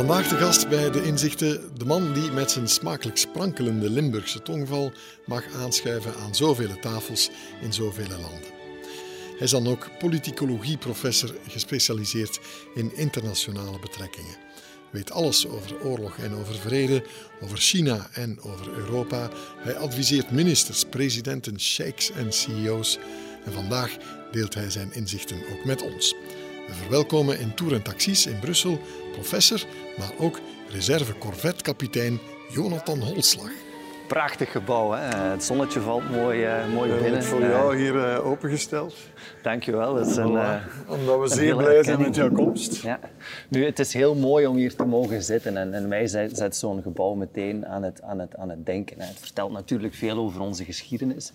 Vandaag de gast bij de inzichten, de man die met zijn smakelijk sprankelende Limburgse tongval mag aanschuiven aan zoveel tafels in zoveel landen. Hij is dan ook politicologie-professor gespecialiseerd in internationale betrekkingen. Weet alles over oorlog en over vrede, over China en over Europa. Hij adviseert ministers, presidenten, sheiks en CEO's. En vandaag deelt hij zijn inzichten ook met ons. We verwelkomen in Tour en Taxis in Brussel professor, maar ook reserve corvetkapitein Jonathan Holslag. Prachtig gebouw, hè? het zonnetje valt mooi, uh, mooi binnen. Het voor jou hier uh, opengesteld. Dankjewel. Het is een, uh, Omdat we zeer blij zijn met jouw komst. Ja. Nu, het is heel mooi om hier te mogen zitten en, en mij zet, zet zo'n gebouw meteen aan het, aan, het, aan het denken. Het vertelt natuurlijk veel over onze geschiedenis.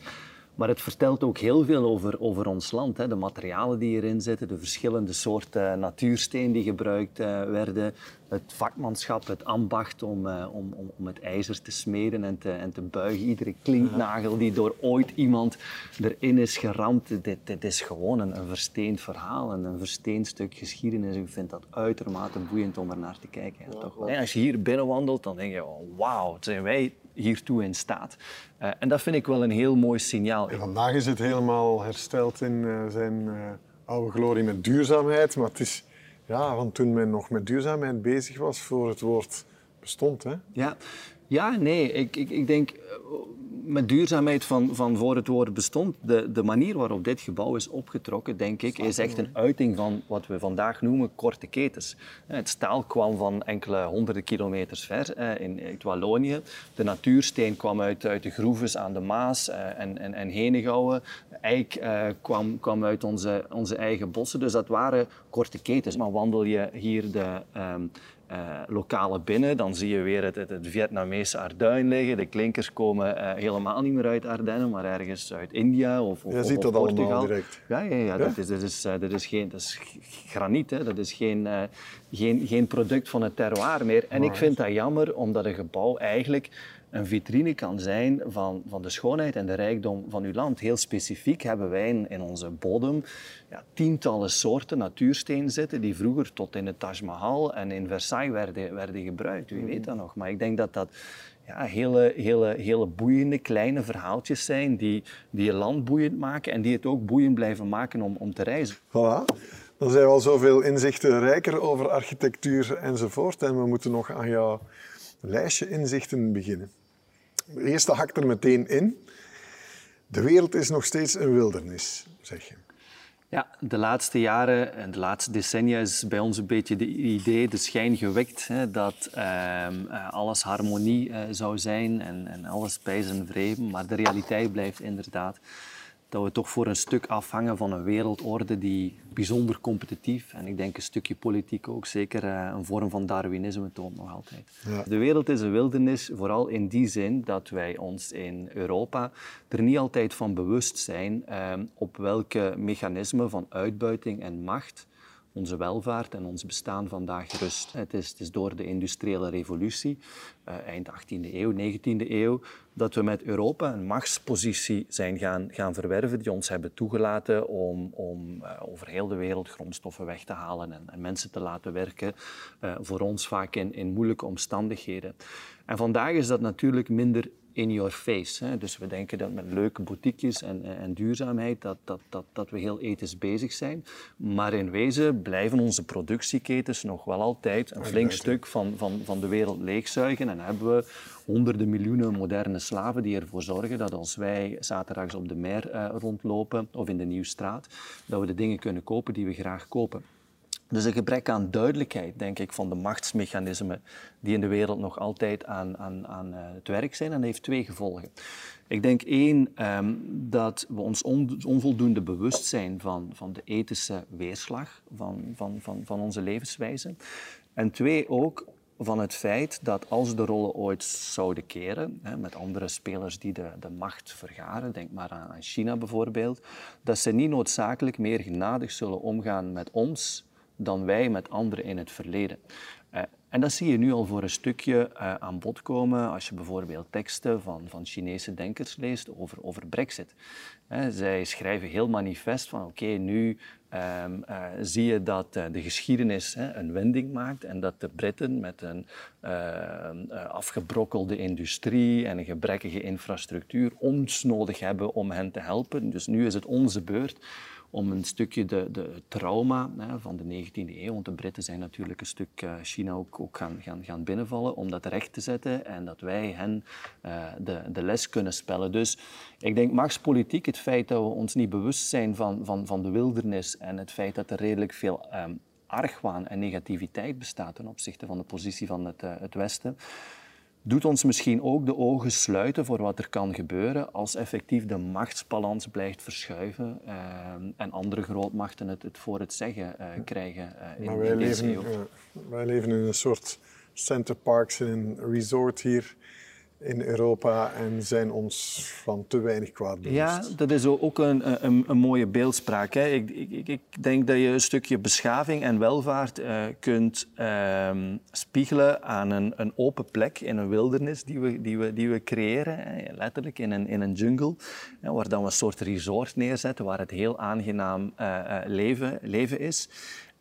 Maar het vertelt ook heel veel over, over ons land. Hè. De materialen die erin zitten, de verschillende soorten natuursteen die gebruikt uh, werden, het vakmanschap, het ambacht om, uh, om, om, om, het ijzer te smeden en te, en te buigen. Iedere klinknagel die door ooit iemand erin is geramd, dit, dit is gewoon een, een versteend verhaal en een versteend stuk geschiedenis. Ik vind dat uitermate boeiend om er naar te kijken. Ja, toch? En als je hier binnenwandelt, dan denk je, oh, wauw, zijn wij hiertoe in staat. Uh, en dat vind ik wel een heel mooi signaal. vandaag is het helemaal hersteld in uh, zijn uh, oude glorie met duurzaamheid. Maar het is ja, want toen men nog met duurzaamheid bezig was voor het woord bestond. Hè? Ja, ja nee. Ik, ik, ik denk met duurzaamheid van, van voor het woord bestond, de, de manier waarop dit gebouw is opgetrokken, denk ik, is echt een uiting van wat we vandaag noemen korte ketens. Het staal kwam van enkele honderden kilometers ver in, uit Wallonië. De natuursteen kwam uit, uit de groeves aan de Maas eh, en, en, en Henegouwen. Eik kwam, kwam uit onze, onze eigen bossen. Dus dat waren korte ketens. Maar wandel je hier de, um, uh, lokale binnen, dan zie je weer het, het, het Vietnamese Arduin liggen. De klinkers komen uh, helemaal niet meer uit Ardennen, maar ergens uit India of, of, je ziet dat Portugal. allemaal direct. Ja, ja, ja, Dat, is, dat, is, uh, dat, is geen, dat is graniet, hè. dat is geen, geen, geen product van het terroir meer. En ik vind dat jammer, omdat een gebouw eigenlijk een vitrine kan zijn van, van de schoonheid en de rijkdom van uw land. Heel specifiek hebben wij in, in onze bodem ja, tientallen soorten natuursteen zitten die vroeger tot in het Taj Mahal en in Versailles werden, werden gebruikt. Wie weet dat nog. Maar ik denk dat dat ja, hele, hele, hele boeiende kleine verhaaltjes zijn die, die je land boeiend maken en die het ook boeiend blijven maken om, om te reizen. Voilà. Dan zijn we al zoveel inzichten rijker over architectuur enzovoort. En we moeten nog aan jouw lijstje inzichten beginnen. De eerste hakt er meteen in. De wereld is nog steeds een wildernis, zeg je. Ja, de laatste jaren en de laatste decennia is bij ons een beetje de idee, de schijn gewekt hè, dat ehm, eh, alles harmonie uh, zou zijn en, en alles bij zijn vreemd. Maar de realiteit blijft inderdaad dat we toch voor een stuk afhangen van een wereldorde die bijzonder competitief en ik denk een stukje politiek ook, zeker uh, een vorm van Darwinisme toont nog altijd. Ja. De wereld is een wildernis, vooral in die zin dat wij ons in Europa er niet altijd van bewust zijn uh, op welke mechanismen van uitbuiting en macht onze welvaart en ons bestaan vandaag rust. Het is, het is door de industriële revolutie, uh, eind 18e eeuw, 19e eeuw, dat we met Europa een machtspositie zijn gaan, gaan verwerven die ons hebben toegelaten om, om uh, over heel de wereld grondstoffen weg te halen en, en mensen te laten werken, uh, voor ons vaak in, in moeilijke omstandigheden. En vandaag is dat natuurlijk minder in your face. Hè. Dus we denken dat met leuke boutiquejes en, en duurzaamheid dat, dat, dat, dat we heel ethisch bezig zijn. Maar in wezen blijven onze productieketens nog wel altijd een flink stuk van, van, van de wereld leegzuigen. En hebben we honderden miljoenen moderne slaven die ervoor zorgen dat als wij zaterdags op de mer uh, rondlopen of in de Nieuwstraat, dat we de dingen kunnen kopen die we graag kopen. Dus een gebrek aan duidelijkheid, denk ik, van de machtsmechanismen die in de wereld nog altijd aan, aan, aan uh, het werk zijn. En heeft twee gevolgen. Ik denk één, um, dat we ons on, onvoldoende bewust zijn van, van de ethische weerslag van, van, van, van onze levenswijze. En twee, ook van het feit dat als de rollen ooit zouden keren, hè, met andere spelers die de, de macht vergaren, denk maar aan, aan China bijvoorbeeld, dat ze niet noodzakelijk meer genadig zullen omgaan met ons dan wij met anderen in het verleden. Uh, En dat zie je nu al voor een stukje uh, aan bod komen als je bijvoorbeeld teksten van, van Chinese denkers leest over, over Brexit. zij schrijven heel manifest van oké, nu um, uh, zie je dat uh, de geschiedenis een wending maakt en dat de Britten met een afgebrokkelde industrie en een gebrekkige infrastructuur ons nodig hebben om hen te helpen. Dus nu is het onze beurt om een stukje de, de trauma hè, van de 19e eeuw, want de Britten zijn natuurlijk een stuk uh, China ook, ook gaan, gaan, gaan binnenvallen, om dat recht te zetten en dat wij hen uh, de, de les kunnen spellen. Dus ik denk machtspolitiek, het feit dat we ons niet bewust zijn van, van, van de wildernis en het feit dat er redelijk veel um, argwaan en negativiteit bestaat ten opzichte van de positie van het, uh, het Westen, doet ons misschien ook de ogen sluiten voor wat er kan gebeuren als effectief de machtsbalans blijft verschuiven uh, en andere grootmachten het, het, voor het zeggen uh, krijgen uh, in, wij in deze leven, wij leven in een soort center parks in een resort hier in Europa en zijn ons van te weinig kwaad bewust. Ja, dat is ook een, een, een mooie beeldspraak. Hè. Ik, ik, ik, denk dat je een stukje beschaving en welvaart uh, kunt uh, spiegelen aan een, een, open plek in een wildernis die we, die we, die we creëren, hè. letterlijk in een, in een jungle, hè, waar dan we een soort resort neerzetten, waar het heel aangenaam uh, leven, leven is.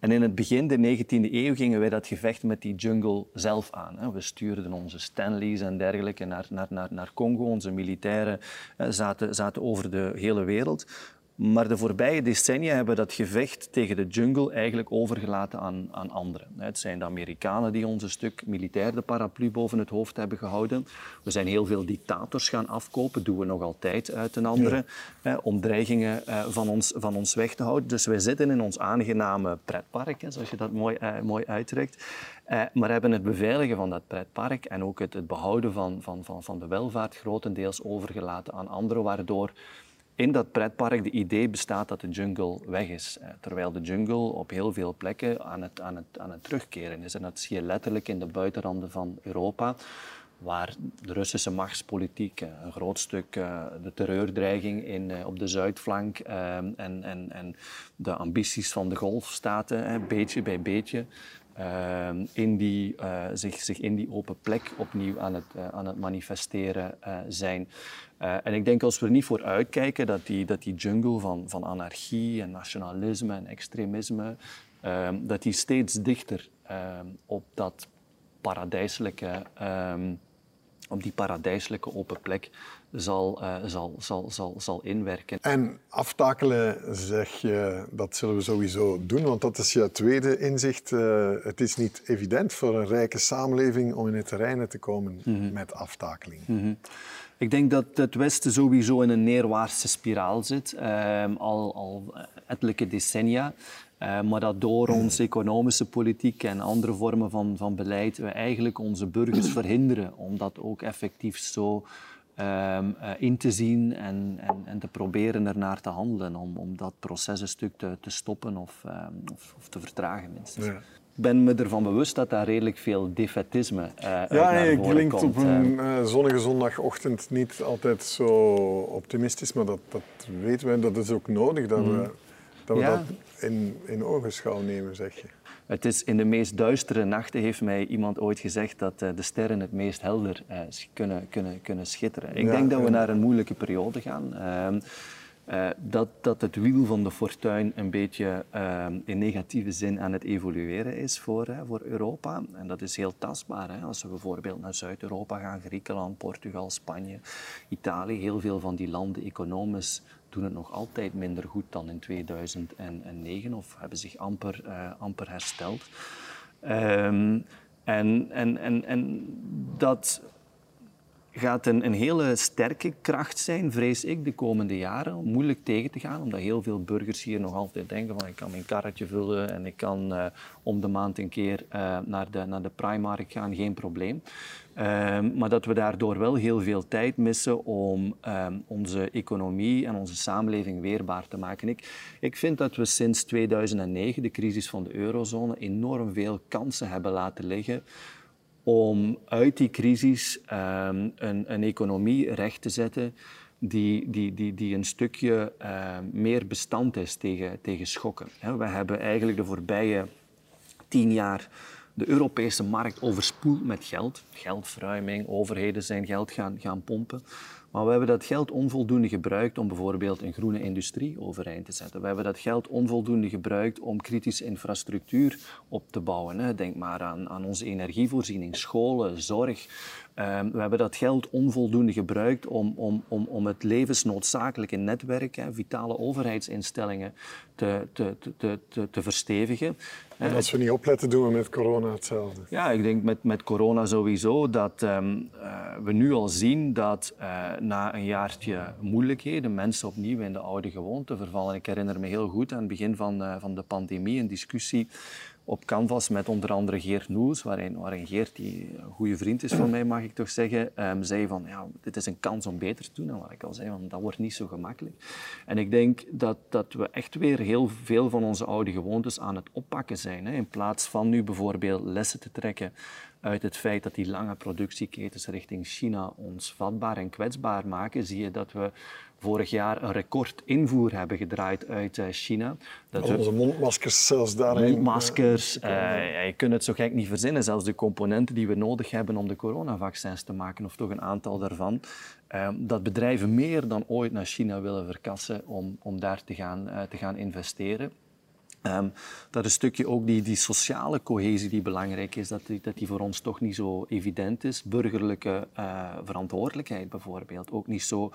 En in het begin der 19e eeuw gingen wij dat gevecht met die jungle zelf aan. We stuurden onze Stanleys en dergelijke naar, naar, naar, naar Congo. Onze militairen zaten, zaten over de hele wereld. Maar de voorbije decennia hebben we dat gevecht tegen de jungle eigenlijk overgelaten aan, aan anderen. Het zijn de Amerikanen die ons een stuk militair de paraplu boven het hoofd hebben gehouden. We zijn heel veel dictators gaan afkopen, doen we nog altijd uit een andere, ja. om dreigingen eh, van ons, van ons weg te houden. Dus wij zitten in ons aangename pretpark, zoals je dat mooi, uh, mooi uitdrukt. Uh, maar hebben het beveiligen van dat pretpark en ook het, het behouden van, van, van, van de welvaart grotendeels overgelaten aan anderen, waardoor in dat pretpark de idee bestaat dat de jungle weg is. Eh, terwijl de jungle op heel veel plekken aan het, aan het, aan het terugkeren is. En dat zie je letterlijk in de buitenranden van Europa, waar de Russische machtspolitiek eh, een groot stuk uh, de terreurdreiging in, uh, op de zuidflank en, en, en de ambities van de golfstaten, beetje bij beetje, in die, zich, zich in die open plek opnieuw aan het, aan het manifesteren zijn. Uh, en ik denk als we er niet voor uitkijken dat die, dat die jungle van, van anarchie en nationalisme en extremisme, um, dat die steeds dichter um, op dat paradijselijke, op die paradijselijke open plek zal, uh, zal, zal, zal, zal inwerken. En aftakelen, zeg je, dat zullen we sowieso doen, want dat is je tweede inzicht. Uh, het is niet evident voor een rijke samenleving om in het terrein te komen mm -hmm. met aftakeling. Mm -hmm. Ik denk dat het Westen sowieso in een neerwaartse spiraal zit, uh, al, al ettelijke decennia. Uh, maar dat door onze economische politiek en andere vormen van, van beleid we eigenlijk onze burgers verhinderen om dat ook effectief zo um, uh, in te zien en, en, en, te proberen ernaar te handelen om, om dat proces een stuk te, te stoppen of, um, of, of, te vertragen minstens. Ja ik ben me ervan bewust dat daar redelijk veel defetisme uh, ja, uit nee, klinkt op een uh, zonnige zondagochtend niet altijd zo optimistisch, maar dat, dat weten we. Dat is ook nodig dat mm. we, dat, we ja. dat in, in ogenschouw nemen, zeg je. Het is in de meest duistere nachten, heeft mij iemand ooit gezegd, dat uh, de sterren het meest helder kunnen, kunnen, kunnen schitteren. Ik ja, denk dat we naar een moeilijke periode gaan. Ehm, uh, dat, dat het wiel van de fortuin een beetje uh, in negatieve zin aan het evolueren is voor, uh, voor Europa. En dat is heel tastbaar. Hè? Als we bijvoorbeeld naar Zuid-Europa gaan, Griekenland, Portugal, Spanje, Italië, heel veel van die landen economisch doen het nog altijd minder goed dan in 2009 of hebben zich amper, amper hersteld. Um, en, en, en, en dat gaat een, een, hele sterke kracht zijn, vrees ik, de komende jaren. Moeilijk tegen te gaan, omdat heel veel burgers hier nog altijd denken van ik kan mijn karretje vullen en ik kan uh, om de maand een keer uh, naar, de, naar de Primark gaan, geen probleem. Uh, maar dat we daardoor wel heel veel tijd missen om ehm, onze economie en onze samenleving weerbaar te maken. Ik, ik vind dat we sinds 2009, de crisis van de eurozone, enorm veel kansen hebben laten liggen om uit die crisis um, een, een, economie recht te zetten die, die, die, die een stukje meer bestand is tegen, tegen schokken. We hebben eigenlijk de voorbije tien jaar de Europese markt overspoeld met geld. Geldverruiming, overheden zijn geld gaan, gaan pompen. Maar we hebben dat geld onvoldoende gebruikt om bijvoorbeeld een groene industrie overeind te zetten. We hebben dat geld onvoldoende gebruikt om kritische infrastructuur op te bouwen. Denk maar aan, aan onze energievoorziening, scholen, zorg. Ehm, we hebben dat geld onvoldoende gebruikt om, om, om, om het levensnoodzakelijke netwerk, hè, vitale overheidsinstellingen, te, te, te, te, te verstevigen. En als we niet opletten, doen we met corona hetzelfde. Ja, ik denk met, met corona sowieso dat ehm, eh, we nu al zien dat uh, na een jaartje moeilijkheden mensen opnieuw in de oude gewoonte vervallen. Ik herinner me heel goed aan het begin van, uh, van de pandemie een discussie op Canvas met onder andere Geert Noels, waarin, waarin Geert, die een goede vriend is van mij, mag ik toch zeggen, um, zei van, ja, dit is een kans om beter te doen. En wat ik al zei, van, dat wordt niet zo gemakkelijk. En ik denk dat, dat we echt weer heel veel van onze oude gewoontes aan het oppakken zijn. Hè. In plaats van nu bijvoorbeeld lessen te trekken uit het feit dat die lange productieketens richting China ons vatbaar en kwetsbaar maken, zie je dat we vorig jaar een record invoer hebben gedraaid uit eh, China. Dat onze mondmaskers zelfs daarheen. Mondmaskers, uh, je kunt het zo gek niet verzinnen. Zelfs de componenten die we nodig hebben om de coronavaccins te maken, of toch een aantal daarvan, uh, dat bedrijven meer dan ooit naar China willen verkassen om, om daar te gaan, te gaan investeren. Um, dat een stukje ook die, die sociale cohesie die belangrijk is, dat die, dat die voor ons toch niet zo evident is. Burgerlijke uh, verantwoordelijkheid bijvoorbeeld, ook niet zo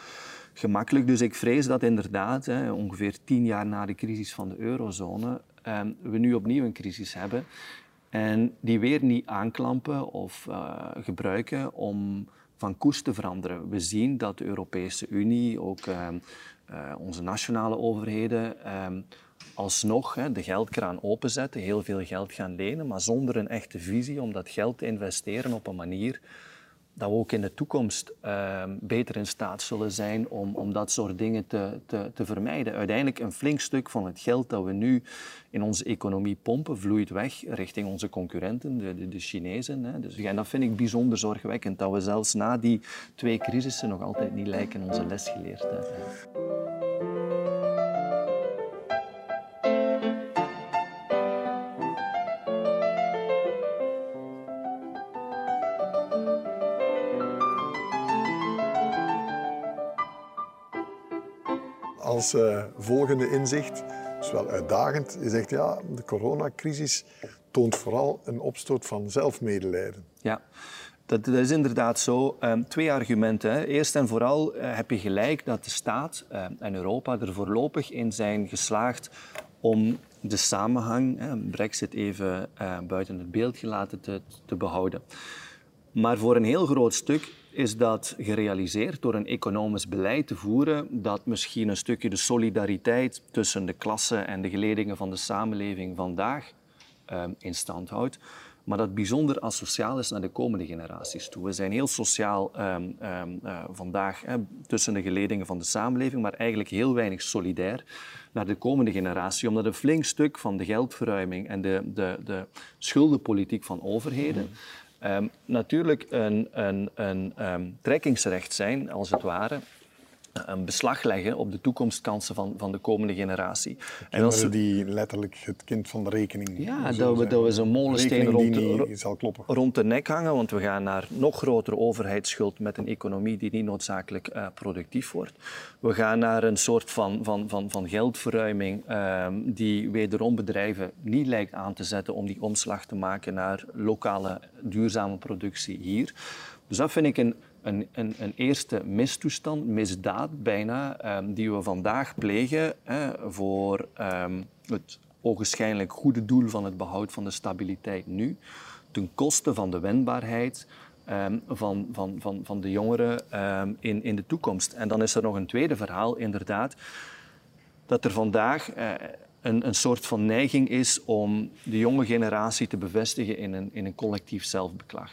gemakkelijk. Dus ik vrees dat inderdaad, hè, ongeveer tien jaar na de crisis van de eurozone, um, we nu opnieuw een crisis hebben. En die weer niet aanklampen of uh, gebruiken om van koers te veranderen. We zien dat de Europese Unie, ook uh, onze nationale overheden, alsnog hè, de geldkraan openzetten, heel veel geld gaan lenen, maar zonder een echte visie om dat geld te investeren op een manier dat we ook in de toekomst uh, beter in staat zullen zijn om, om dat soort dingen te, te, te, vermijden. Uiteindelijk een flink stuk van het geld dat we nu in onze economie pompen, vloeit weg richting onze concurrenten, de, de, de Chinezen. Hè. Dus, en dat vind ik bijzonder zorgwekkend, dat we zelfs na die twee crisissen nog altijd niet lijken onze les geleerd te hebben. Als uh, volgende inzicht, is wel uitdagend. Je zegt ja, de coronacrisis toont vooral een opstoot van zelfmedelijden. Ja. Dat, is inderdaad zo. Um, twee argumenten. Hè. Eerst en vooral uh, heb je gelijk dat de staat uh, en Europa er voorlopig in zijn geslaagd om de samenhang, hè, Brexit even buiten het beeld gelaten, te, te behouden. Maar voor een heel groot stuk is dat gerealiseerd door een economisch beleid te voeren dat misschien een stukje de solidariteit tussen de klassen en de geledingen van de samenleving vandaag um, in stand houdt, maar dat bijzonder asociaal is naar de komende generaties toe. We zijn heel sociaal um, um, uh, vandaag hè, tussen de geledingen van de samenleving, maar eigenlijk heel weinig solidair naar de komende generatie, omdat een flink stuk van de geldverruiming en de, de, de schuldenpolitiek van overheden mm um, natuurlijk een, een, een um, trekkingsrecht zijn, als het ware, een beslag leggen op de toekomstkansen van, van de komende generatie. En als we die letterlijk het kind van de rekening. Ja, dat we, dat we zo'n molensteen rond de, rond de nek hangen, want we gaan naar nog grotere overheidsschuld met een economie die niet noodzakelijk uh, productief wordt. We gaan naar een soort van, van, van, van geldverruiming uh, die wederom bedrijven niet lijkt aan te zetten om die omslag te maken naar lokale duurzame productie hier. Dus dat vind ik een een, een, een, eerste mistoestand, misdaad bijna, um, die we vandaag plegen hè, voor um, het ogenschijnlijk goede doel van het behoud van de stabiliteit nu, ten koste van de wendbaarheid um, van, van, van, van de jongeren in, in de toekomst. En dan is er nog een tweede verhaal, inderdaad, dat er vandaag uh, een, een soort van neiging is om de jonge generatie te bevestigen in een, in een collectief zelfbeklag.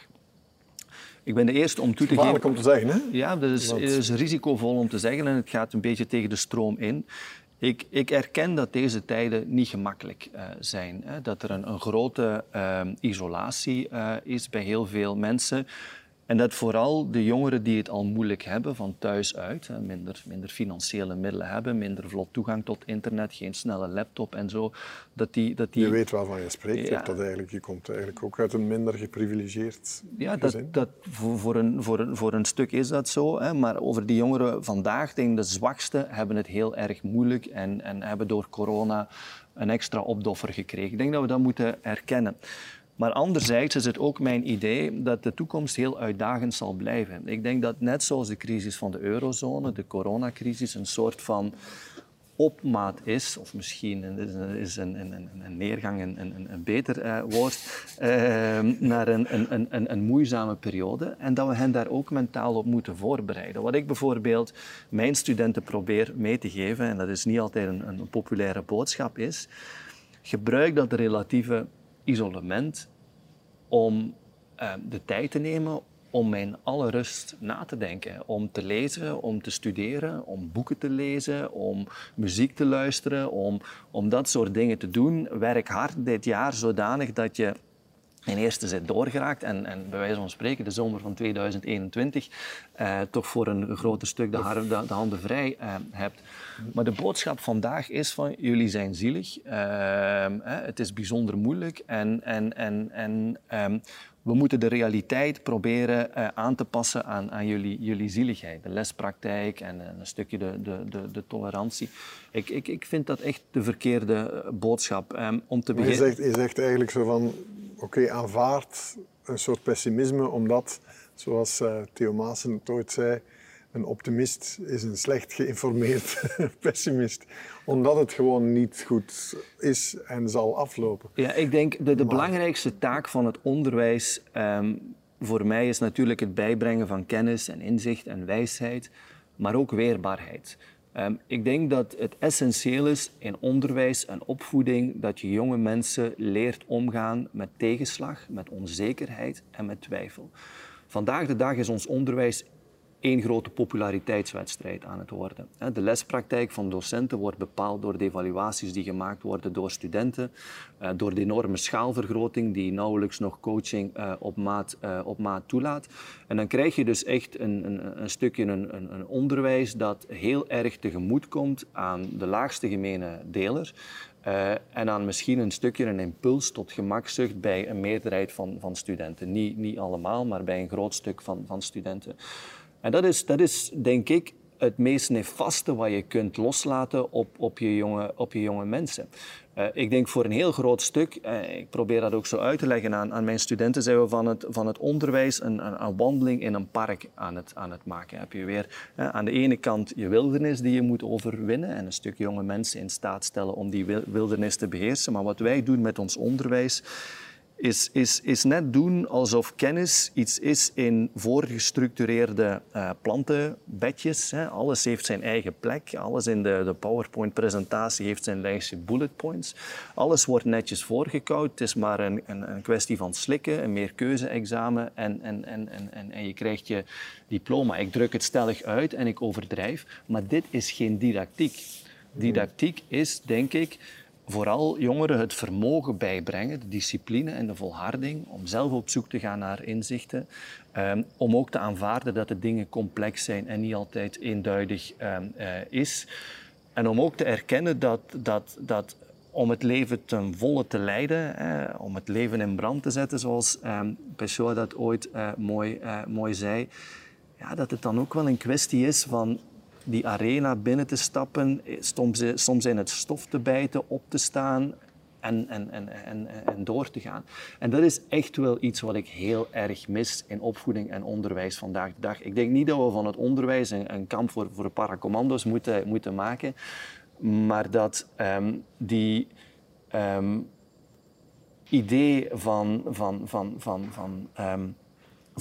Ik ben de eerste om toe te geven... om te zeggen, hè? Ja, dat is, is, risicovol om te zeggen en het gaat een beetje tegen de stroom in. Ik, ik erken dat deze tijden niet gemakkelijk uh, zijn. Hè? Dat er een, een grote uh, isolatie uh, is bij heel veel mensen. En dat vooral de jongeren die het al moeilijk hebben van thuis uit, minder, minder financiële middelen hebben, minder vlot toegang tot internet, geen snelle laptop en zo, dat die... Dat die je weet waarvan je spreekt, ja, dat eigenlijk, je komt eigenlijk ook uit een minder geprivilegeerd Ja, dat, dat, voor, voor, een, voor, een, voor een stuk is dat zo, hè, maar over die jongeren vandaag, denk ik, de zwakste hebben het heel erg moeilijk en, en hebben door corona een extra opdoffer gekregen. Ik denk dat we dat moeten erkennen. Maar anderzijds is het ook mijn idee dat de toekomst heel uitdagend zal blijven. Ik denk dat net zoals de crisis van de eurozone, de coronacrisis, een soort van opmaat is, of misschien is een, een, een, een neergang een, een, beter uh, woord, uh, naar een, moeizame periode en dat we hen daar ook mentaal op moeten voorbereiden. Wat ik bijvoorbeeld mijn studenten probeer mee te geven, en dat is niet altijd een, een populaire boodschap, is gebruik dat relatieve isolement om uh, de tijd te nemen om mijn alle rust na te denken. Om te lezen, om te studeren, om boeken te lezen, om muziek te luisteren, om, om dat soort dingen te doen. Werk hard dit jaar zodanig dat je in eerste zet doorgeraakt en, en bij wijze van spreken de zomer van 2021 eh, toch voor een groter stuk de, de, de handen vrij eh, hebt. Maar de boodschap vandaag is van jullie zijn zielig, uh, het is bijzonder moeilijk en, en, en, en um, we moeten de realiteit proberen uh, aan te passen aan, aan jullie, jullie zieligheid. De lespraktijk en een stukje de, de, de, de tolerantie. Ik, ik, ik vind dat echt de verkeerde boodschap. Um, om te beginnen... je, zegt, je zegt eigenlijk zo van oké, okay, aanvaard een soort pessimisme, omdat, zoals uh, Theo Maassen het ooit zei, een optimist is een slecht geïnformeerd pessimist. Omdat het gewoon niet goed is en zal aflopen. Ja, ik denk de, de belangrijkste taak van het onderwijs um, voor mij is natuurlijk het bijbrengen van kennis en inzicht en wijsheid, maar ook weerbaarheid. Um, ik denk dat het essentieel is in onderwijs en opvoeding dat je jonge mensen leert omgaan met tegenslag, met onzekerheid en met twijfel. Vandaag de dag is ons onderwijs één grote populariteitswedstrijd aan het worden. De lespraktijk van docenten wordt bepaald door de evaluaties die gemaakt worden door studenten, eh, door de enorme schaalvergroting die nauwelijks nog coaching eh, op maat, eh, op maat toelaat. En dan krijg je dus echt een, een, een stukje een, een, onderwijs dat heel erg tegemoet komt aan de laagste gemene deler. en dan misschien een stukje een impuls tot gemakzucht bij een meerderheid van, van studenten. Niet, niet allemaal, maar bij een groot stuk van, van studenten. En dat is, dat is denk ik het meest nefaste wat je kunt loslaten op, op, je, jonge, op je jonge mensen. Uh, ik denk voor een heel groot stuk, uh, ik probeer dat ook zo uit te leggen aan, aan mijn studenten, zijn we van het, van het onderwijs een, een, wandeling in een park aan het, aan het maken. Heb je weer uh, aan de ene kant je wildernis die je moet overwinnen en een stuk jonge mensen in staat stellen om die wildernis te beheersen. Maar wat wij doen met ons onderwijs, is, is, is net doen alsof kennis iets is in voorgestructureerde uh, plantenbedjes. Hè. Alles heeft zijn eigen plek. Alles in de, de PowerPoint-presentatie heeft zijn lijstje bullet points. Alles wordt netjes voorgekoud. Het is maar een, een, een kwestie van slikken, een meerkeuze-examen en, en, en, en, en je krijgt je diploma. Ik druk het stellig uit en ik overdrijf. Maar dit is geen didactiek. Didactiek is, denk ik, vooral jongeren het vermogen bijbrengen, de discipline en de volharding, om zelf op zoek te gaan naar inzichten, um, om ook te aanvaarden dat de dingen complex zijn en niet altijd eenduidig um, uh, is. En om ook te erkennen dat, dat, dat om het leven ten volle te leiden, eh, om het leven in brand te zetten, zoals um, Pessoa dat ooit uh, mooi, uh, mooi zei, ja, dat het dan ook wel een kwestie is van die arena binnen te stappen, soms, soms in het stof te bijten, op te staan en, en, en, en, en door te gaan. En dat is echt wel iets wat ik heel erg mis in opvoeding en onderwijs vandaag de dag. Ik denk niet dat we van het onderwijs een, kamp voor, voor paracommando's moeten, moeten maken, maar dat um, die um, idee van, van, van, van, van um,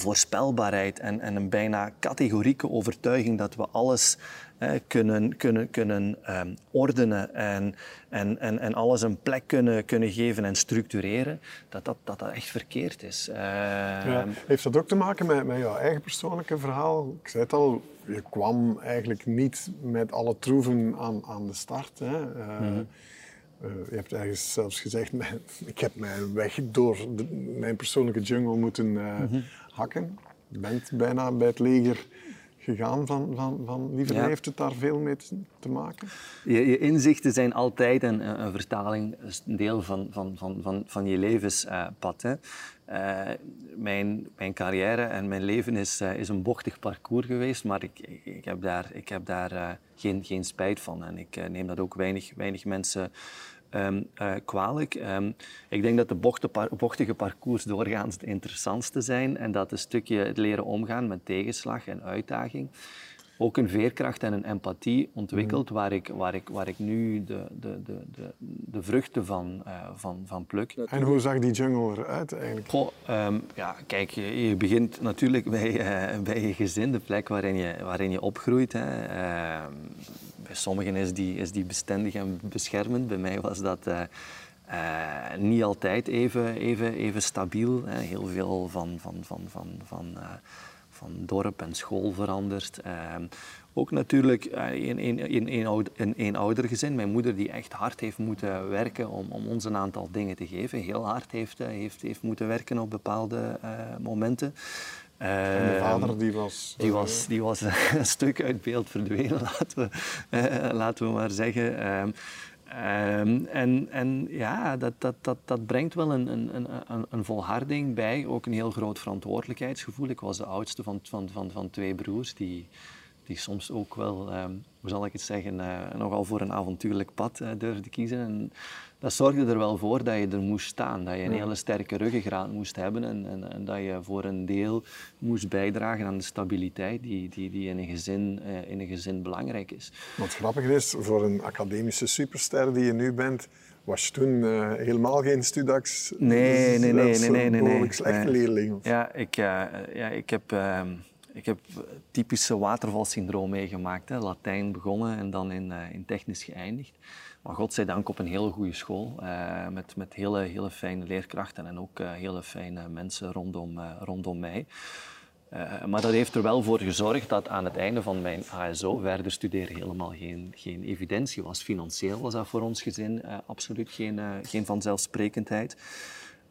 voorspelbaarheid en, en een bijna categorieke overtuiging dat we alles kunnen, kunnen, kunnen um, ordenen en, en, en, en alles een plek kunnen, kunnen geven en structureren, dat dat, dat, dat echt verkeerd is. Uh, ja. Heeft dat ook te maken met, met jouw eigen persoonlijke verhaal? Ik zei het al, je kwam eigenlijk niet met alle troeven aan, aan de start. Hè? Uh, mm -hmm. Uh, je hebt ergens zelfs gezegd, ik heb mijn weg door de, mijn persoonlijke jungle moeten uh, mm -hmm. Hakken. je bent bijna bij het leger gegaan van, van, van Liever Heeft het daar veel mee te maken? Je, je inzichten zijn altijd een, een, vertaling, een deel van, van, van, van, van je levenspad. Hè. Uh, mijn, mijn carrière en mijn leven is, uh, is een bochtig parcours geweest, maar ik, ik heb daar, ik heb daar uh, geen, geen spijt van. En ik neem dat ook weinig, weinig mensen um, kwalijk. Um, ik denk dat de bochtige parcours doorgaans het interessantste zijn en dat een stukje het leren omgaan met tegenslag en uitdaging ook een veerkracht en een empathie ontwikkeld, waar, ik, waar, ik, waar ik nu de, de, de, de, de vruchten van, uh, van, van pluk. En hoe zag die jungle eruit eigenlijk? Goh, um, ja, kijk, je, je, begint natuurlijk bij, uh, bij je gezin, de plek waarin je, waarin je opgroeit. Hè. Uh, bij sommigen is die, is die bestendig en beschermend. Bij mij was dat... Uh, niet altijd even, even, even stabiel. Hè. Heel veel van, van, van, van, van uh, van dorp en school veranderd. Uh, ook natuurlijk in, in, in, in, een oudergezin. Mijn moeder die echt hard heeft moeten werken om, om ons een aantal dingen te geven. Heel hard heeft, heeft, heeft moeten werken op bepaalde momenten. En de vader die was... Die was, die was een stuk uit beeld verdwenen, laten we, laten we maar zeggen. Ehm, Um, en, en ja, dat, dat, dat, dat brengt wel een, een, een, een volharding bij, ook een heel groot verantwoordelijkheidsgevoel. Ik was de oudste van, van, van, van twee broers die, die soms ook wel, um, hoe zal ik het zeggen, uh, nogal voor een avontuurlijk pad uh, durfde kiezen. En dat zorgde er wel voor dat je er moest staan, dat je een hele sterke ruggengraat moest hebben en, en, en, dat je voor een deel moest bijdragen aan de stabiliteit die, die, die in, een gezin, uh, in een gezin belangrijk is. Wat grappig is, voor een academische superster die je nu bent, was je toen uh, helemaal geen Studax? Nee, nee, nee. nee, nee, nee, nee. slechte leerling? Ja, ik, uh, ja, ik heb... Uh, ik heb typische watervalsyndroom meegemaakt. Hè. Latijn begonnen en dan in, in technisch geëindigd. Maar godzijdank op een hele goede school. Uh, met, met hele, hele fijne leerkrachten en ook uh, hele fijne mensen rondom, rondom mij. maar dat heeft er wel voor gezorgd dat aan het einde van mijn HSO verder studeren helemaal geen, geen evidentie was. Financieel was dat voor ons gezin absoluut geen, geen vanzelfsprekendheid.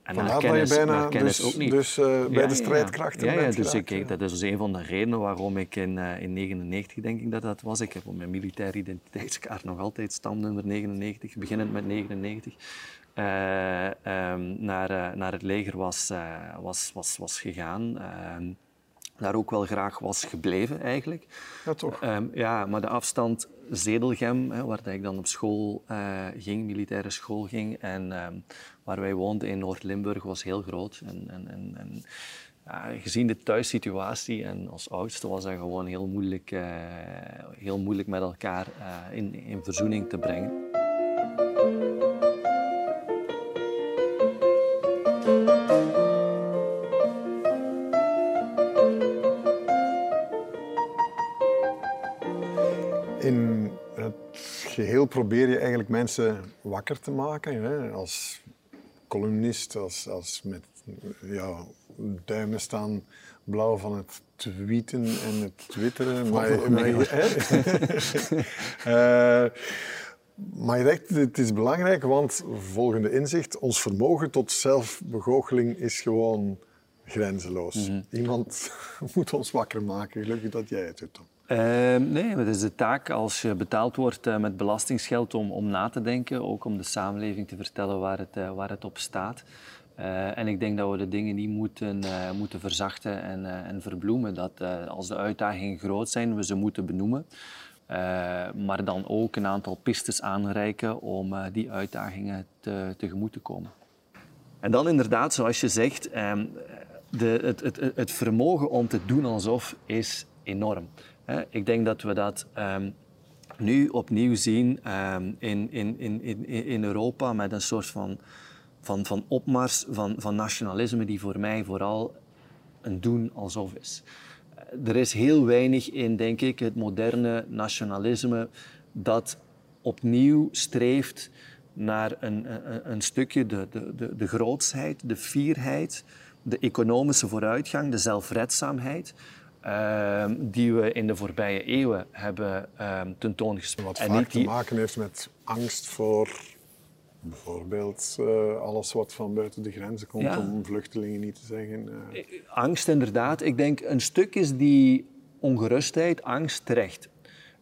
En Vandaar kennis, dat je bijna kennis dus, ook niet. Dus uh, bij ja, de strijdkrachten ja, ja. dus ik, dat is dus een van de redenen waarom ik in 1999 uh, denk ik dat dat was. Ik heb op mijn militaire identiteitskaart nog altijd stamnummer 99, beginnend met 99. Uh, um, naar, naar het leger was, was, was, was gegaan. Ehm, daar ook wel graag was gebleven eigenlijk. Ja, toch? Um, ja, maar de afstand Zedelgem, hè, waar ik dan op school uh, ging, militaire school ging, en um, waar wij woonden in Noord-Limburg, was heel groot. En, en, en, en ja, gezien de thuissituatie en als oudste was dat gewoon heel moeilijk, uh, heel moeilijk met elkaar uh, in, in verzoening te brengen. Probeer je eigenlijk mensen wakker te maken. Hè? Als columnist, als, als met ja, duimen staan blauw van het tweeten en het twitteren. Maar, maar, uh, maar je zegt, het is belangrijk, want volgende inzicht, ons vermogen tot zelfbegoocheling is gewoon grenzeloos. Mhm. Iemand moet ons wakker maken. Gelukkig dat jij het doet. Uh, nee, het is de taak als je betaald wordt uh, met belastingsgeld om, om na te denken, ook om de samenleving te vertellen waar het, uh, waar het op staat. Eh, en ik denk dat we de dingen niet moeten, moeten verzachten en, en verbloemen. Dat als de uitdagingen groot zijn, we ze moeten benoemen. maar dan ook een aantal pistes aanreiken om die uitdagingen te, tegemoet te komen. En dan inderdaad, zoals je zegt, ehm, de, het, het, het vermogen om te doen alsof is enorm. Ik denk dat we dat um, nu opnieuw zien um, in, in, in, in Europa met een soort van, van, van opmars van, van nationalisme die voor mij vooral een doen alsof is. Er is heel weinig in, denk ik, het moderne nationalisme dat opnieuw streeft naar een, een, een stukje de, de, de, de grootsheid, de fierheid, de economische vooruitgang, de zelfredzaamheid. Ehm, die we in de voorbije eeuwen hebben um, tentoongespreid. Wat vaak te maken heeft met angst voor Bijvoorbeeld uh, alles wat van buiten de grenzen komt, om vluchtelingen niet te zeggen. Uh... Angst, inderdaad. Ik denk een stuk is die ongerustheid, angst terecht.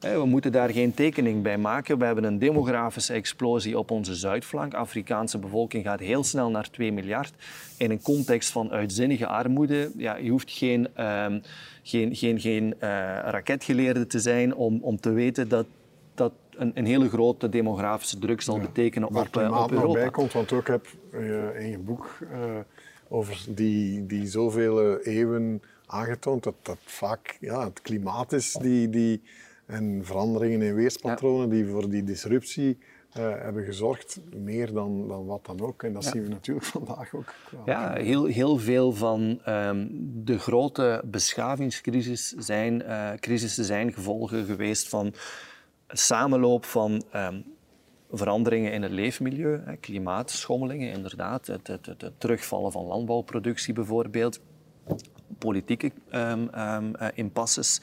We moeten daar geen tekening bij maken. We hebben een demografische explosie op onze zuidflank. De Afrikaanse bevolking gaat heel snel naar 2 miljard. In een context van uitzinnige armoede. Ja, je hoeft geen, um, geen, geen, geen uh, raketgeleerde te zijn om, om te weten dat dat een, een hele grote demografische druk zal betekenen op, op Europa. Waar bij komt, want ook heb je in je boek uh, over die, die zoveel eeuwen aangetoond dat dat vaak ja, het klimaat is die, die, en veranderingen in weerspatronen die voor die disruptie uh, hebben gezorgd, meer dan, dan wat dan ook. En dat zien we natuurlijk vandaag ook. Ja, heel, heel veel van um, de grote beschavingscrisis zijn, uh, crisissen zijn gevolgen geweest van samenloop van um, veranderingen in het leefmilieu, hè, klimaatschommelingen inderdaad, het, het, het, het, terugvallen van landbouwproductie bijvoorbeeld, politieke um, um, uh, impasses.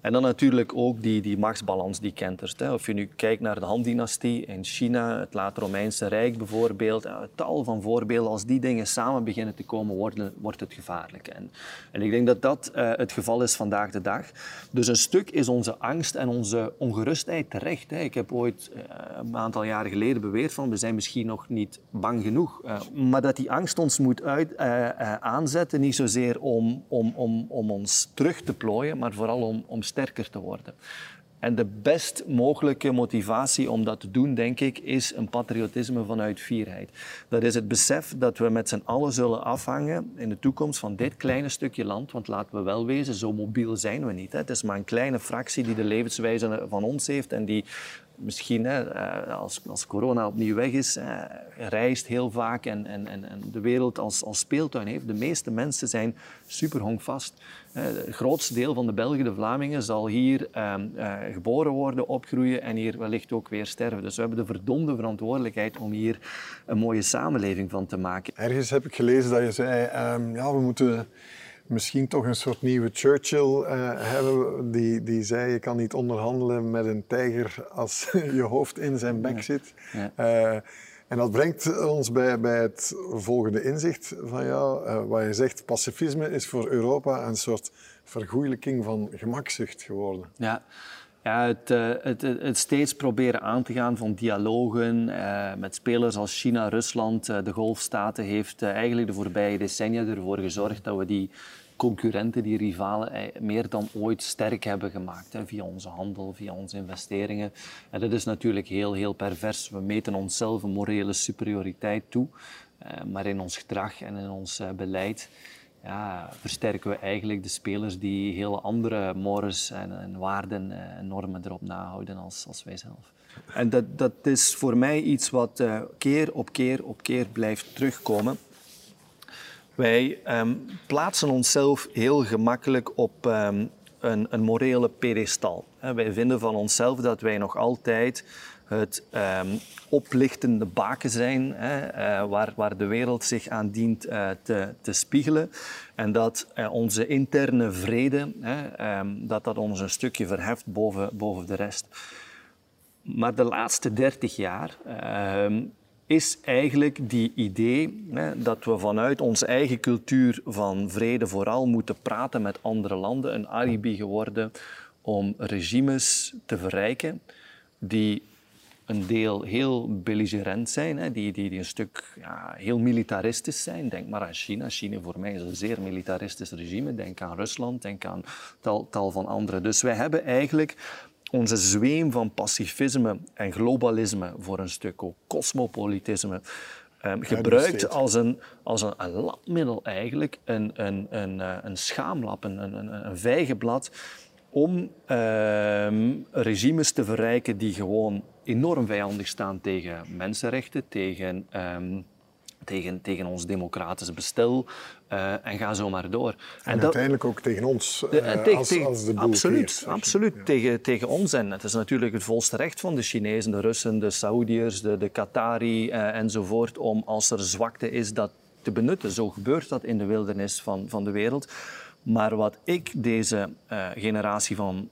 En dan natuurlijk ook die, die machtsbalans die kentert. Hè. Of je nu kijkt naar de Han-dynastie in China, het late Romeinse Rijk bijvoorbeeld, ja, tal van voorbeelden. Als die dingen samen beginnen te komen, worden, wordt het gevaarlijk. En, en ik denk dat dat uh, het geval is vandaag de dag. Dus een stuk is onze angst en onze ongerustheid terecht. Hè. Ik heb ooit uh, een aantal jaren geleden beweerd van we zijn misschien nog niet bang genoeg. Maar dat die angst ons moet uit, aanzetten, niet zozeer om, om, om, om ons terug te plooien, maar vooral om, om sterker te worden. En de best mogelijke motivatie om dat te doen, denk ik, is een patriotisme vanuit fierheid. Dat is het besef dat we met z'n allen zullen afhangen in de toekomst van dit kleine stukje land. Want laten we wel wezen, zo mobiel zijn we niet. Hè. Het is maar een kleine fractie die de levenswijze van ons heeft en die misschien hè, eh, als, als corona opnieuw weg is, eh, reist heel vaak en, en, en de wereld als, als speeltuin heeft. De meeste mensen zijn super hongvast. Eh, het grootste deel van de Belgen, de Vlamingen, zal hier ehm, geboren worden, opgroeien en hier wellicht ook weer sterven. Dus we hebben de verdomde verantwoordelijkheid om hier een mooie samenleving van te maken. Ergens heb ik gelezen dat je zei, um, ja, we moeten misschien toch een soort nieuwe Churchill uh, hebben. Die, die zei, je kan niet onderhandelen met een tijger als je hoofd in zijn bek zit. Ja. Uh, en dat brengt ons bij, bij het volgende inzicht van ja, uh, wat je zegt, pacifisme is voor Europa een soort vergoeilijking van gemakzucht geworden. Ja. Ja, het, het, het, steeds proberen aan te gaan van dialogen uh, met spelers als China, Rusland, de Golfstaten heeft uh, eigenlijk de voorbije decennia ervoor gezorgd dat we die concurrenten, die rivalen, eh, meer dan ooit sterk hebben gemaakt. Hè, via onze handel, via onze investeringen. En dat is natuurlijk heel, heel pervers. We meten onszelf een morele superioriteit toe. Uh, maar in ons gedrag en in ons uh, beleid ja, versterken we eigenlijk de spelers die heel andere mores en, en waarden en normen erop nahouden als, als wij zelf. En dat, dat is voor mij iets wat keer op keer op keer blijft terugkomen. Wij um, plaatsen onszelf heel gemakkelijk op um, een, een, morele pedestal. Wij vinden van onszelf dat wij nog altijd het um, oplichtende baken zijn, uh, waar, waar, de wereld zich aan dient uh, te, te, spiegelen. En dat uh, onze interne vrede, dat dat ons een stukje verheft boven, boven de rest. Maar de laatste dertig jaar is eigenlijk die idee hè, dat we vanuit onze eigen cultuur van vrede vooral moeten praten met andere landen, een alibi geworden om regimes te verrijken die een deel heel belligerent zijn, hè, die, die, die een stuk ja, heel militaristisch zijn. Denk maar aan China. China voor mij is een zeer militaristisch regime. Denk aan Rusland, denk aan tal, tal van andere. Dus wij hebben eigenlijk onze zweem van pacifisme en globalisme voor een stuk ook cosmopolitisme um, gebruikt als een, als een, een labmiddel eigenlijk, een, een, een, eh, een schaamlap, een, een, een vijgenblad om ehm, regimes te verrijken die gewoon enorm vijandig staan tegen mensenrechten, tegen um, tegen, tegen ons democratische bestel uh, en ga zo maar door. En, en uiteindelijk ook tegen ons uh, tegen, als, als, de boel Absoluut, keert, absoluut ja. tegen, tegen ons. En het is natuurlijk het volste recht van de Chinezen, de Russen, de Saoediërs, de, de Qatari uh, enzovoort om als er zwakte is dat te benutten. Zo gebeurt dat in de wildernis van, van de wereld. Maar wat ik deze generatie van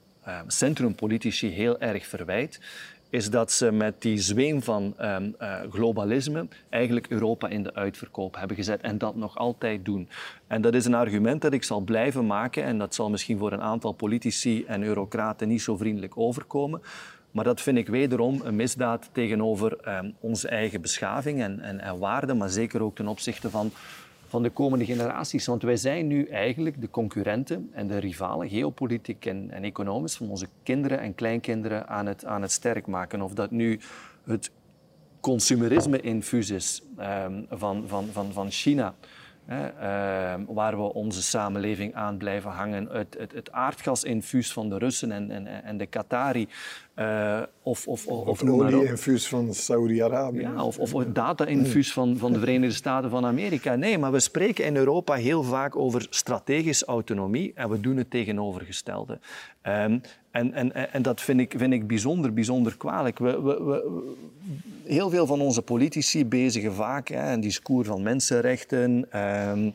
centrumpolitici heel erg verwijt, is dat ze met die zweem van um, uh, globalisme eigenlijk Europa in de uitverkoop hebben gezet en dat nog altijd doen. En dat is een argument dat ik zal blijven maken en dat zal misschien voor een aantal politici en eurocraten niet zo vriendelijk overkomen. Maar dat vind ik wederom een misdaad tegenover um, onze eigen beschaving en, en, en waarden, maar zeker ook ten opzichte van van de komende generaties. Want wij zijn nu eigenlijk de concurrenten en de rivalen, geopolitiek en, economisch, van onze kinderen en kleinkinderen aan het, aan het sterk maken. Of dat nu het consumerisme-infuus is um, van, van, van, van China uh, waar we onze samenleving aan blijven hangen. Het, het, het aardgasinfuus van de Russen en, en, en de Qatari. Uh, of, of, of, of olie-infuus van Saudi-Arabië. Ja, of, of het data-infuus van, van de Verenigde Staten van Amerika. Nee, maar we spreken in Europa heel vaak over strategische autonomie en we doen het tegenovergestelde. Um, en, en, en dat vind ik, vind ik bijzonder, bijzonder kwalijk. We, we, we, heel veel van onze politici bezigen vaak hè, een discours van mensenrechten, um,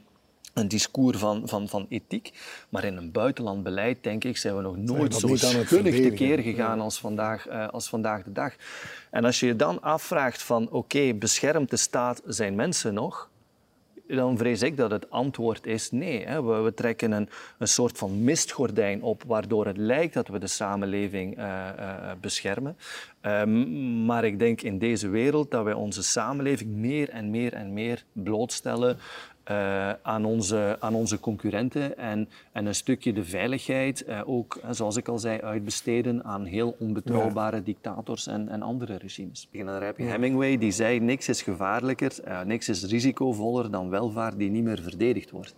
een discours van, van, van ethiek. Maar in een buitenlandbeleid, denk ik, zijn we nog nooit zo schuldig tekeer gegaan als, vandaag, uh, als vandaag de dag. En als je je dan afvraagt van, oké, okay, beschermt de staat zijn mensen nog? Dan vrees ik dat het antwoord is nee. Hè. We, trekken een, een soort van mistgordijn op, waardoor het lijkt dat we de samenleving uh, uh, beschermen. Um, maar ik denk in deze wereld dat wij onze samenleving meer en meer en meer blootstellen uh, aan, onze, aan onze concurrenten en, en een stukje de veiligheid uh, ook, zoals ik al zei, uitbesteden aan heel onbetrouwbare ja. dictators en, en andere regimes. En dan heb je Hemingway die zei niks is gevaarlijker, uh, niks is risicovoller dan welvaart die niet meer verdedigd wordt.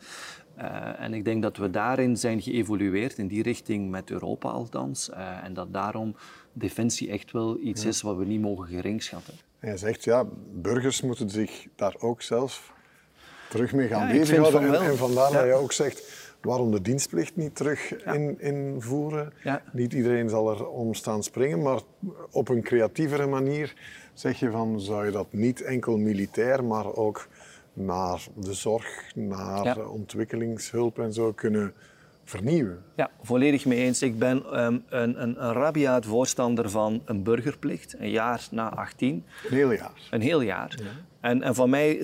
en ik denk dat we daarin zijn geëvolueerd, in die richting met Europa althans. en dat daarom defensie echt wel iets ja. is wat we niet mogen geringschatten. En je zegt, ja, burgers moeten zich daar ook zelf terug mee gaan bezighouden. En, en, vandaar dat je ook zegt, waarom de dienstplicht niet terug in, invoeren. Niet iedereen zal er om staan springen, maar op een creatievere manier zeg je van, zou je dat niet enkel militair, maar ook naar de zorg, naar ontwikkelingshulp en zo kunnen vernieuwen. Ja, volledig mee eens. Ik ben um, een, een, een rabiaat voorstander van een burgerplicht, een jaar na 18. Een heel jaar. Een heel jaar. Ja. En, en van mij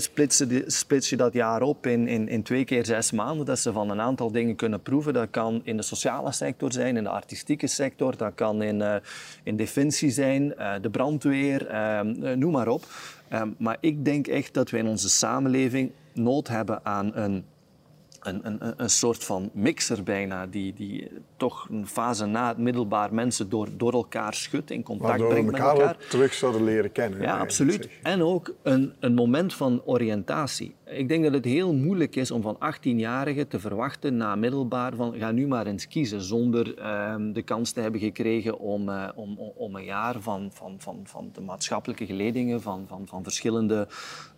splits je dat jaar op in, in, in twee keer zes maanden, dat ze van een aantal dingen kunnen proeven. Dat kan in de sociale sector zijn, in de artistieke sector, dat kan in, uh, in defensie zijn, uh, de brandweer, uh, noem maar op. Um, maar ik denk echt dat wij in onze samenleving nood hebben aan een een, een, een soort van mixer bijna, die, die toch een fase na het middelbaar mensen door, door elkaar schudt, in contact Waardoor brengt elkaar met elkaar. terug zouden leren kennen. Ja, absoluut. En ook een, een moment van oriëntatie. Ik denk dat het heel moeilijk is om van 18-jarigen te verwachten na middelbaar van ga nu maar eens kiezen, zonder uh, de kans te hebben gekregen om, uh, om, om een jaar van, van, van, van de maatschappelijke geledingen van, van, van verschillende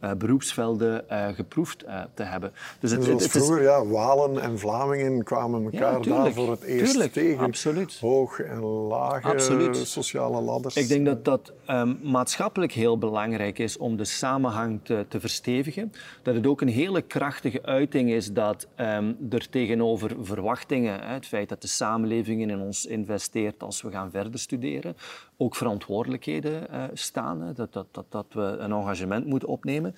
uh, beroepsvelden geproefd te hebben. Dus het, het, het vroeger, is... ja, Walen en Vlamingen kwamen elkaar ja, daar voor het eerst tuurlijk, tegen. Absoluut. Hoog en lage absoluut. sociale ladders. Ik denk dat dat um, maatschappelijk heel belangrijk is om de samenhang te, te verstevigen. Dat het ook een hele krachtige uiting is dat um, er tegenover verwachtingen, het feit dat de samenleving in ons investeert als we gaan verder studeren, ook verantwoordelijkheden uh, staan. Dat, dat, dat, dat we een engagement moeten opnemen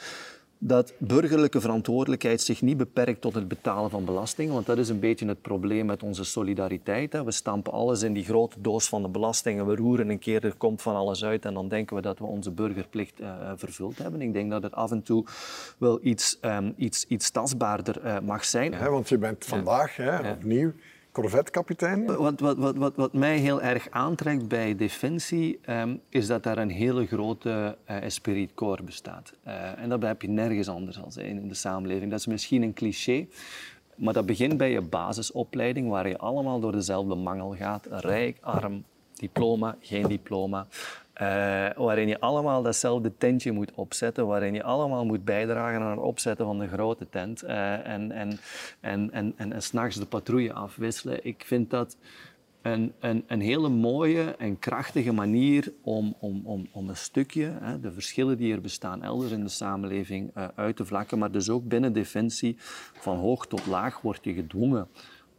dat burgerlijke verantwoordelijkheid zich niet beperkt tot het betalen van belastingen, want dat is een beetje het probleem met onze solidariteit. Hè. We stampen alles in die grote doos van de belastingen, we roeren een keer, er komt van alles uit en dan denken we dat we onze burgerplicht uh, vervuld hebben. Ik denk dat het af en toe wel iets, um, iets, iets tastbaarder uh, mag zijn. Ja, want je bent vandaag hè, opnieuw corvetkapitein. Wat, wat, wat, wat, wat mij heel erg aantrekt bij Defensie um, is dat daar een hele grote uh, esprit corps bestaat. Uh, en dat heb je nergens anders als in de samenleving. Dat is misschien een cliché, maar dat begint bij je basisopleiding, waar je allemaal door dezelfde mangel gaat. Rijk, arm, diploma, geen diploma. Uh, waarin je allemaal datzelfde tentje moet opzetten, waarin je allemaal moet bijdragen aan het opzetten van de grote tent uh, en, en, en, en, en, en s'nachts de patrouille afwisselen. Ik vind dat een, een, een hele mooie en krachtige manier om, om, om, om een stukje hè, de verschillen die er bestaan elders in de samenleving uh, uit te vlakken, maar dus ook binnen defensie van hoog tot laag word je gedwongen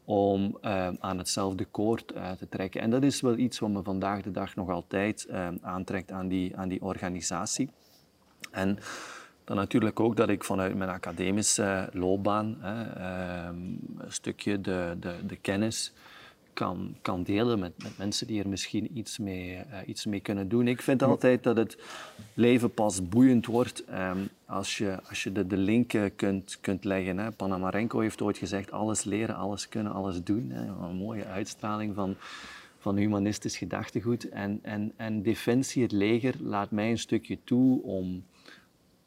om uh, aan hetzelfde koord uh, te trekken. En dat is wel iets wat me vandaag de dag nog altijd uh, aantrekt aan die, aan die organisatie. En dan natuurlijk ook dat ik vanuit mijn academische loopbaan ehm, een stukje de, de, de kennis kan, kan delen met, met mensen die er misschien iets mee, uh, iets mee kunnen doen. Ik vind altijd dat het leven pas boeiend wordt um, als je, als je de, de link kunt, kunt leggen. Hè. Panamarenko heeft ooit gezegd, alles leren, alles kunnen, alles doen. Hè. Een mooie uitstraling van, van humanistisch gedachtegoed. En, en, en Defensie, het leger, laat mij een stukje toe om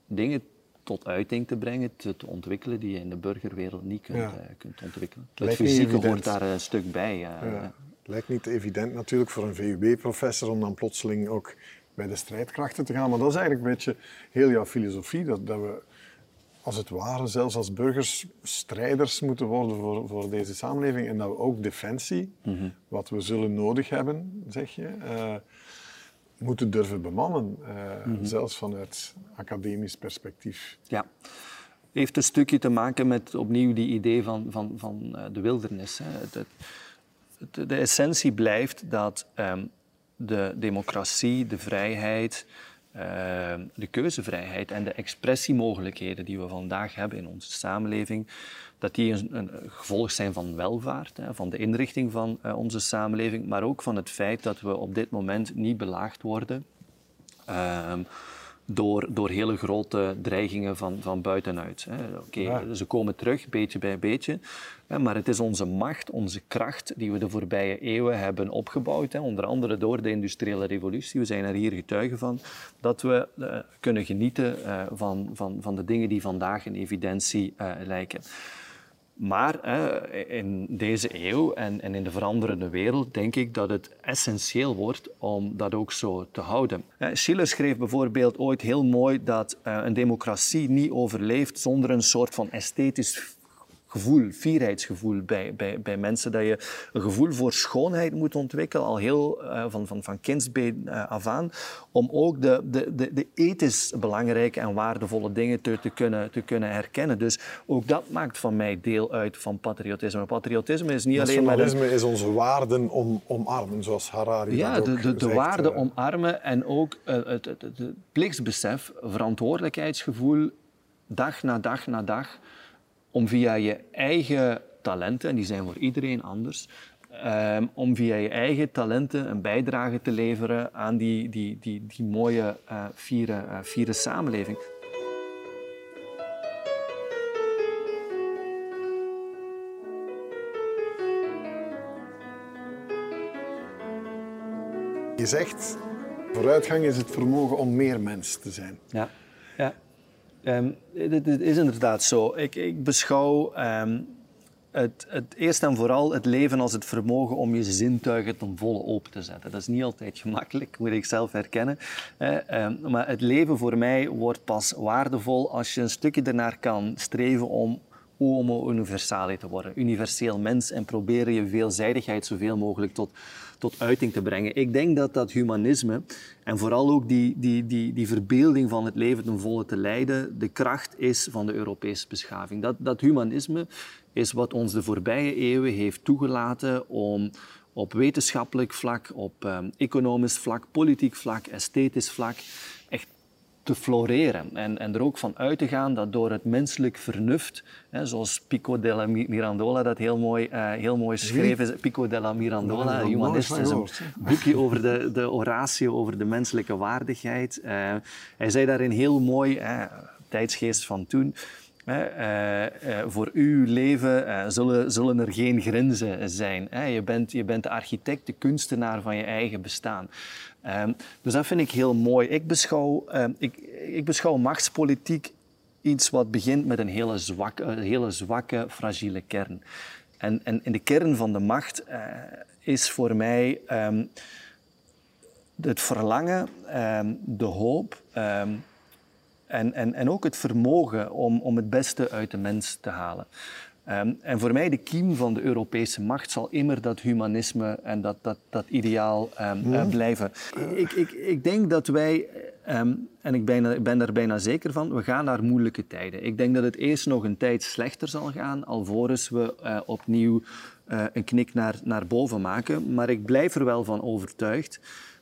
dingen tot uiting te brengen, te, te, ontwikkelen, die je in de burgerwereld niet kunt, ja. uh, kunt ontwikkelen. Het fysieke hoort daar een stuk bij. Uh, ja. Lijkt niet evident natuurlijk voor een VUB-professor om dan plotseling ook bij de strijdkrachten te gaan. Maar dat is eigenlijk een beetje heel jouw filosofie, dat, dat we als het ware zelfs als burgers strijders moeten worden voor, voor deze samenleving en dat we ook defensie, mm -hmm. wat we zullen nodig hebben, zeg je, uh, moeten durven bemannen, uh, mm -hmm. zelfs vanuit academisch perspectief. Ja, heeft een stukje te maken met opnieuw die idee van, van, van uh, de wildernis. Hè. Het, de essentie blijft dat um, de democratie, de vrijheid, uh, de keuzevrijheid en de expressiemogelijkheden die we vandaag hebben in onze samenleving, dat die een, een gevolg zijn van welvaart, hè, van de inrichting van uh, onze samenleving, maar ook van het feit dat we op dit moment niet belaagd worden. Uh, door, door hele grote dreigingen van, van buitenuit. Oké, okay, ja. ze komen terug, beetje bij beetje, maar het is onze macht, onze kracht die we de voorbije eeuwen hebben opgebouwd, onder andere door de industriële revolutie, we zijn er hier getuigen van, dat we uh, kunnen genieten uh, van, van, van de dingen die vandaag in evidentie uh, lijken. Maar in deze eeuw en, en, in de veranderende wereld denk ik dat het essentieel wordt om dat ook zo te houden. Schiller schreef bijvoorbeeld ooit heel mooi dat een democratie niet overleeft zonder een soort van esthetisch gevoel, fierheidsgevoel bij, bij, bij mensen. Dat je een gevoel voor schoonheid moet ontwikkelen, al heel uh, van, van, van kindsbeen uh, af aan, om ook de, de, de, de ethisch belangrijke en waardevolle dingen te, te, kunnen, te kunnen herkennen. Dus ook dat maakt van mij deel uit van patriotisme. Patriotisme is niet alleen maar... Nationalisme is onze waarden om, omarmen, zoals Harari ja, dat de, ook de, de waarden uh, omarmen en ook uh, het, het, het, het plichtsbesef, verantwoordelijkheidsgevoel, dag na dag na dag om via je eigen talenten, en die zijn voor iedereen anders, um, om via je eigen talenten een bijdrage te leveren aan die, die, die, die mooie, uh, fiere, uh, fiere samenleving. Je zegt, vooruitgang is het vermogen om meer mens te zijn. Ja, ja. Dit, dit, is inderdaad zo. Ik, ik beschouw um, het, het, eerst en vooral het leven als het vermogen om je zintuigen ten volle open te zetten. Dat is niet altijd gemakkelijk, moet ik zelf herkennen. Um, maar het leven voor mij wordt pas waardevol als je een stukje ernaar kan streven om homo universale te worden. Universeel mens en proberen je veelzijdigheid zoveel mogelijk tot, tot uiting te brengen. Ik denk dat dat humanisme en vooral ook die, die, die, die verbeelding van het leven ten volle te leiden, de kracht is van de Europese beschaving. Dat, dat humanisme is wat ons de voorbije eeuwen heeft toegelaten om op wetenschappelijk vlak, op um, economisch vlak, politiek vlak, esthetisch vlak te floreren. En, en er ook van uit te gaan dat door het menselijk vernuft, hè, zoals Pico della Mirandola dat heel mooi, uh, heel mooi schreef, is Pico della Mirandola, ja, humanist, is een boekje over de, de Horatio, over de menselijke waardigheid. Uh, hij zei daarin heel mooi, uh, tijdsgeest van toen, voor uw leven uh, zullen, zullen, er geen grenzen zijn. Je bent, je, bent, de architect, de kunstenaar van je eigen bestaan. Um, dus dat vind ik heel mooi. Ik beschouw, ik, ik beschouw machtspolitiek iets wat begint met een hele zwakke, hele zwakke fragiele kern. En, en, en, de kern van de macht is voor mij um, het verlangen, de hoop en, en, en ook het vermogen om, om het beste uit de mens te halen. Ehm, en voor mij de kiem van de Europese macht zal immer dat humanisme en dat, dat, dat ideaal um, blijven. Ik, ik, ik denk dat wij, ehm, en ik ben, ben er bijna zeker van, we gaan naar moeilijke tijden. Ik denk dat het eerst nog een tijd slechter zal gaan, alvorens we uh, opnieuw uh, een knik naar, naar boven maken. Maar ik blijf er wel van overtuigd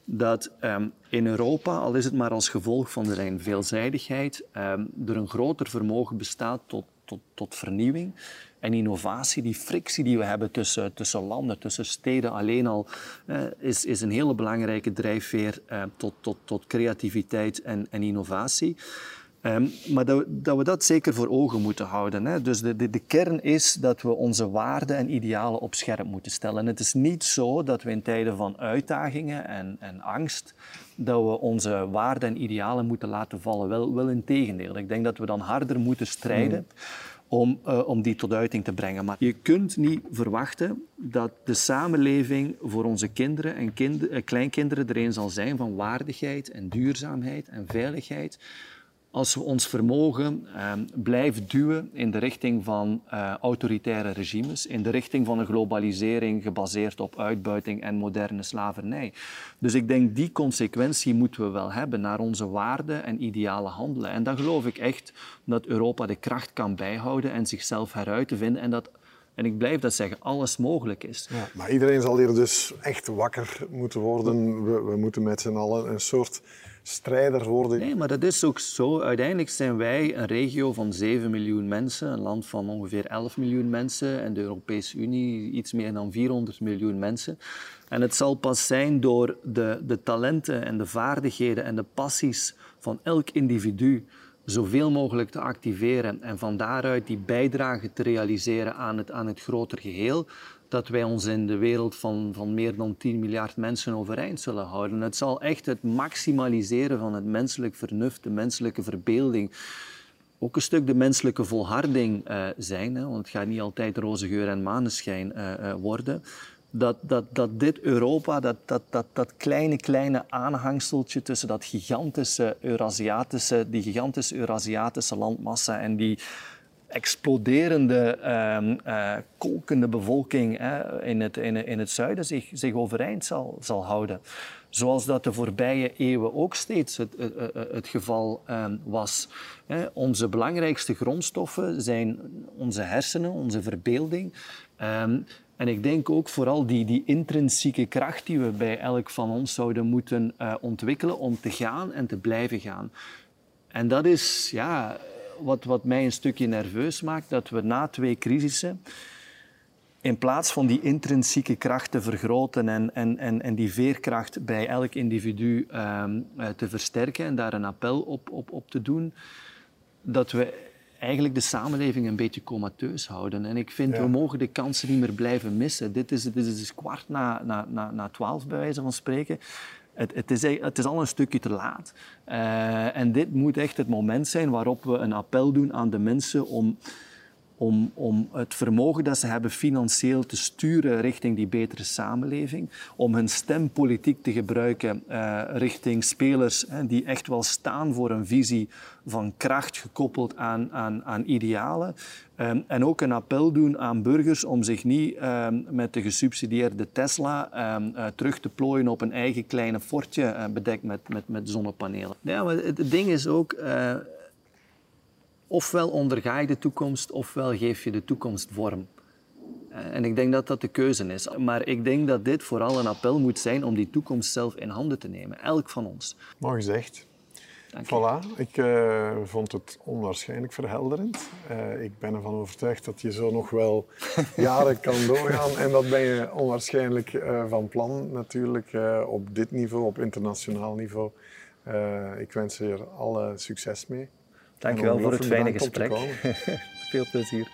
dat um, in Europa, al is het maar als gevolg van de veelzijdigheid, um, er een groter vermogen bestaat tot, tot, tot vernieuwing en innovatie. Die frictie die we hebben tussen, tussen landen, tussen steden alleen al, uh, is, is een hele belangrijke drijfveer uh, tot, tot, tot creativiteit en, en innovatie. Um, maar dat, dat, we dat zeker voor ogen moeten houden. Hè. Dus de, de, de, kern is dat we onze waarden en idealen op scherp moeten stellen. En het is niet zo dat we in tijden van uitdagingen en, en angst, dat we onze waarden en idealen moeten laten vallen. Wel, wel in tegendeel. Ik denk dat we dan harder moeten strijden. Mm. Om, uh, om die tot uiting te brengen. Maar je kunt niet verwachten dat de samenleving voor onze kinderen en kind, uh, kleinkinderen er een zal zijn van waardigheid en duurzaamheid en veiligheid als we ons vermogen eh, blijven duwen in de richting van uh, autoritaire regimes, in de richting van een globalisering gebaseerd op uitbuiting en moderne slavernij. Dus ik denk die consequentie moeten we wel hebben naar onze waarden en ideale handelen. En dan geloof ik echt dat Europa de kracht kan bijhouden en zichzelf heruit te vinden en dat en ik blijf dat zeggen, alles mogelijk is. Ja, maar iedereen zal hier dus echt wakker moeten worden. We, we moeten met z'n allen een soort strijder worden. Nee, maar dat is ook zo. Uiteindelijk zijn wij een regio van 7 miljoen mensen, een land van ongeveer 11 miljoen mensen en de Europese Unie iets meer dan 400 miljoen mensen. En het zal pas zijn door de, de talenten en de vaardigheden en de passies van elk individu zoveel mogelijk te activeren en van daaruit die bijdrage te realiseren aan het, aan het groter geheel, dat wij ons in de wereld van, van meer dan 10 miljard mensen overeind zullen houden. Het zal echt het maximaliseren van het menselijk vernuft, de menselijke verbeelding, ook een stuk de menselijke volharding uh, zijn, hè, want het gaat niet altijd roze geur en maneschijn uh, uh, worden. Dat, dat, dat dit Europa, dat, dat, dat, dat kleine, kleine aanhangseltje tussen dat gigantische Eurasiatische, die gigantische Eurasiatische landmassa en die exploderende, um, uh, kolkende bevolking hè, in, het, in, in, het zuiden zich, zich overeind zal, zal houden. Zoals dat de voorbije eeuwen ook steeds het, het, geval um, was. Hè. Onze belangrijkste grondstoffen zijn onze hersenen, onze verbeelding. Um, en ik denk ook vooral die, die intrinsieke kracht die we bij elk van ons zouden moeten uh, ontwikkelen om te gaan en te blijven gaan. En dat is, ja, wat, wat mij een stukje nerveus maakt, dat we na twee crisissen in plaats van die intrinsieke kracht te vergroten en, en, en, en die veerkracht bij elk individu um, te versterken en daar een appel op, op, op te doen, dat we eigenlijk de samenleving een beetje comateus houden. En ik vind, ja. we mogen de kansen niet meer blijven missen. Dit is, dit is kwart na, na, na, na twaalf, bij wijze van spreken. Het, het, is, het is al een stukje te laat. Uh, en dit moet echt het moment zijn waarop we een appel doen aan de mensen om, om, om het vermogen dat ze hebben financieel te sturen richting die betere samenleving. Om hun stem politiek te gebruiken uh, richting spelers die echt wel staan voor een visie van kracht gekoppeld aan, aan, aan idealen. Um, en ook een appel doen aan burgers om zich niet um, met de gesubsidieerde Tesla um, uh, terug te plooien op een eigen kleine fortje uh, bedekt met, met, met zonnepanelen. Ja, maar het, ding is ook, ofwel onderga je de toekomst, ofwel geef je de toekomst vorm. En ik denk dat dat de keuze is. Maar ik denk dat dit vooral een appel moet zijn om die toekomst zelf in handen te nemen. Elk van ons. Mooi gezegd. Voilà, ik uh, vond het onwaarschijnlijk verhelderend. Uh, ik ben ervan overtuigd dat je zo nog wel jaren kan doorgaan. En dat ben je onwaarschijnlijk uh, van plan natuurlijk op dit niveau, op internationaal niveau. ik wens je er alle succes mee. Dankjewel voor het fijne gesprek. Veel plezier.